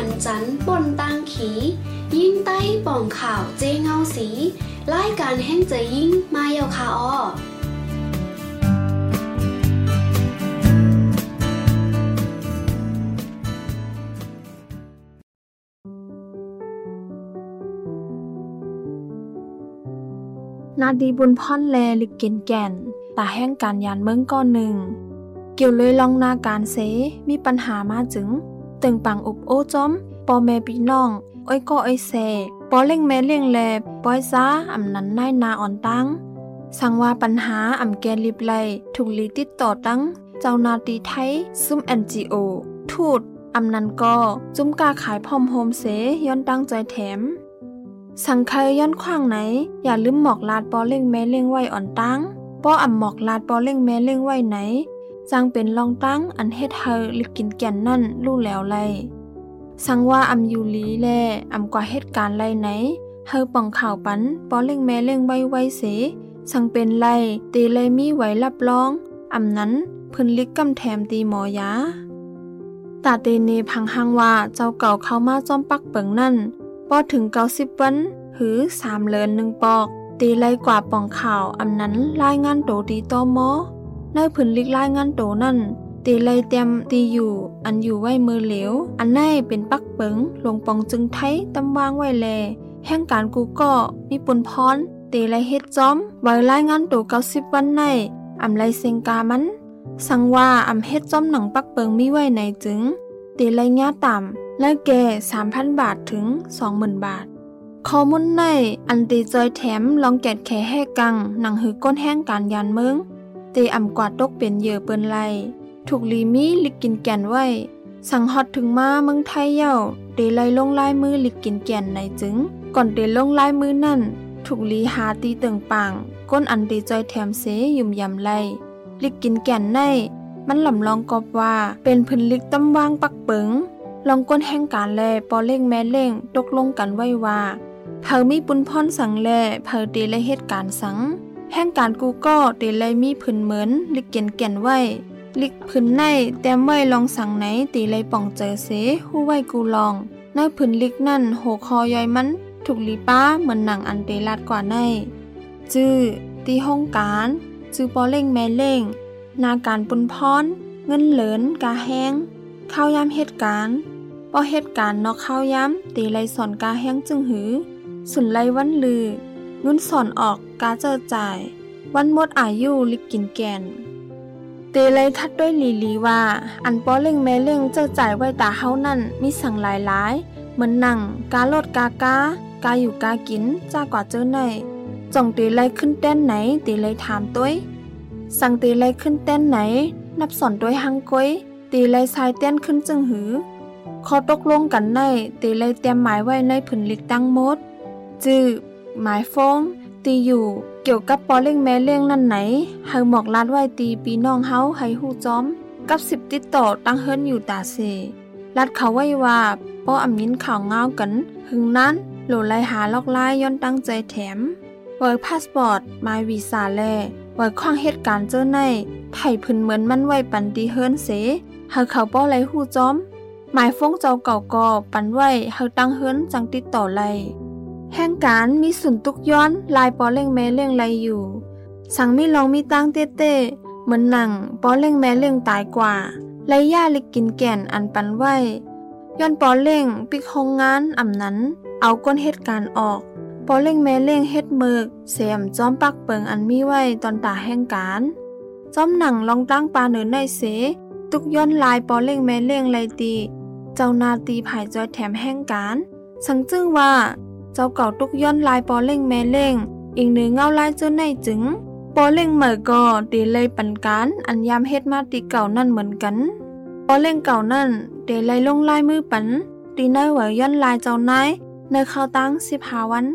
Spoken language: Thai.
ันป่นตังขี ยิ่งใต้ป่องข่าวเจเงาสีรายการแห่งใจยิ่งมาเยาคาออนาดีบุญพ่อนแลลิกเกนแก่น ตาแห้งการยานเมืองก้อนหนึ่ง เกี่ยวเลยลองนาการเสมีปัญหามาจึง ตึงปังอุบโอจอมปอแม่พี่น้องอ้อยก็อ้อยเสปอเล่งแม่เลี่ยงแลปอยซ้าอำนั้นนายนาอ่อนตั้งสังว่าปัญหาอำแกลิบไลถูกลีติดต่อตั้ง เจ้านาตีไทย ซุ่ม NGO ทูตอำนันก็จุ้มกาขายพอมโฮมเสย้อนตั้งใจแถม สังเคยย้อนขว้างไหน อย่าลืมหมอกลาดปอเล่งแม่เล่งไว้อ่อนตั้งป้ออ่ำหมอกลาดปอเล่งแม่เล่งไว้ไหน จังเป็นลองตั้งอันเฮ็ดเฮาลิกกินแก่นนั่นรู้แล้วไลสังว่าอำยูลีแลอำกว่าเหตุการณ์ไรไหนเฮาป่องข่าวปันปอเล่งแม่เล่งไว้ไว้เสสังเป็นไรตีไลมีไว้รับรองอำนั้นพื้นลิกกำแถมตีหมอยาตาเตเนพังหังว่าเจ้าเก่าเข้ามาจอมปักเปิงนั่นปอถึงเกาสิบวันหือสามเลินหนึ่งปอกตีไลกว่าป่องข่าวอำนั้นรายงานโตตีตอมอ ในผืนลิกรายงานโตนั่นตีไลเต็มตีอยู่ อันอยู่ไว้มือเหลว อันในเป็นปักเปิงหลวงปองจึงไทยตำวางไว้แล แห่งการกูก็มีปุนพรตีไลเฮ็ดจอมไว้รายงานโตเก้าสิบวันในอำไลเซงกามัน สังว่าอำเฮ็ดจอมหนังปักเปิงมีไว้ในจึงตีไลญาต่ำและแก่สามพันบาทถึงสองหมื่นบาทข้อมูลในอันตีจอยแถมลองแกดแขแห่กังหนังหือก้นแห้งการยานเมือง เตอ่ำกว่าตกเป็นเหยื่อเปิ้นไลถูกลีมีลิกกินแก่นไว้ สั่งฮอดถึงมาเมืองไทยเย้าเตไลลงลายมือลิกกินแก่นในจึง ก่อนเตลงลายมือนั่น ถูกลีหาตีตึงปังก้นอันเตจอยแถมเสยุ่มยำไลลิกกินแก่นในมันหล่ำลองกอบว่าเป็นพื้นลิกตำวางปักเปิงลองก้นแห่งการแลปอเล่งแม่เล่งตกลงกันไว้ว่าเผอมีปุนพรสังแลเผอเตและเหตุการณ์สัง แห่งการกูก็เตเลยมีผืนเหมือนลิกเกียนเกียนไว้ ลิกผืนในแต้มไว้ลองสั่งไหนตีเลยป่องเจอเสหู้ไว้กูลองในผืนลิกนั่นโหคอย่อยมัน ถูกลีป้าเหมือนหนังอันเตลัดกว่าใน จื้อตีห้องการจื้อปอเล่งแม่เล่ง นาการปุนพรเงินเหลินกาแห้งข้าวยามเหตุการณ์ปอเหตุการณ์นอกข้าวยามตีไรสอนกาแห้งจึงหือ สุนไรวันลือ เงินสอนออกกาเจอจ่าย วันหมดอายุลิกกินแกน เตเลยทัดด้วยลีลีว่า อันป้อเล่งแม่เล่งเจอจ่ายไว้ตาเฮานั่นมีสั่งหลายหลายเหมือนนั่งกาลดกากากาอยู่กากินจ้ากว่าเจอในจ่องเตเลยขึ้นเต้นไหนเตเลยถามต้วยสั่งเตเลยขึ้นเต้นไหน นับสอนด้วยหังก้อยเตเลยสายเต้นขึ้นจึงหือขอตกลงกันในเตเลยเตรียมหมายไว้ในผืนลิกตั้งมด จื้อ หมายฟงตีอยู่เกี่ยวกับปอเล่งแม่เล่งนั่นไหนเฮาหมอกลาดไว้ตีปีน้องเฮาให้ฮู้จอม กับสิบติดต่อตั้งเฮิรนอยู่ตาเซลัดเขาไว้ว่าป้ออำยินข่าวเงากัน หึงนั้นโหลไลหาลอกลายย้อนตั้งใจแถมเวิร์พาสปอร์ตมายวีซ่าแลเวิร์ข้างเหตุการณ์เจอในไผ่พื้นเหมือนมันไว้ปันตีเฮิรนเสเฮาเขาป้อไลฮู้จอม หมายฟงเจ้าเก่าก่อปันไว้เฮาตั้งเฮิรนจังติดต่อไล แห่งการมีสุนตุกย้อนลายปอเล่งแม่เล่งไรอยู่ สังมีลองมีตั้งเต้เต้เหมือนหนังปอเล่งแม่เล่งตายกว่าไรย่าลิกกินแก่นอันปันไหวย้อนปอเล่งปิกโงงานอ่ำนั้น เอาก้นเหตุการณ์ออกปอเล่งแม่เล่งเฮ็ดเมือกเสียมจอมปักเปิงอันมีไว้ตอนตาแห่งการจอมหนังลองตั้งปลาเหนือในเส ตุกย้อนลายปอเล่งแม่เล่งไรตี เจ้านาตีผายจอยแถมแห่งการ สังจึงว่า เจ้าเก่าตุกย้อนลายปอเล่งแม่เล่ง อีกหนึ่งเงาลายเจ้าในจึงปอเล่งเหมือก่อตีเลยปันการอันยามเฮ็ดมาตีเก่านั่นเหมือนกันปอเล่งเก่านั่นเดเลยลงลายมือปันตีเนยไหวย้อนลายเจ้านายเนข้าวตั้งสิบหาวัน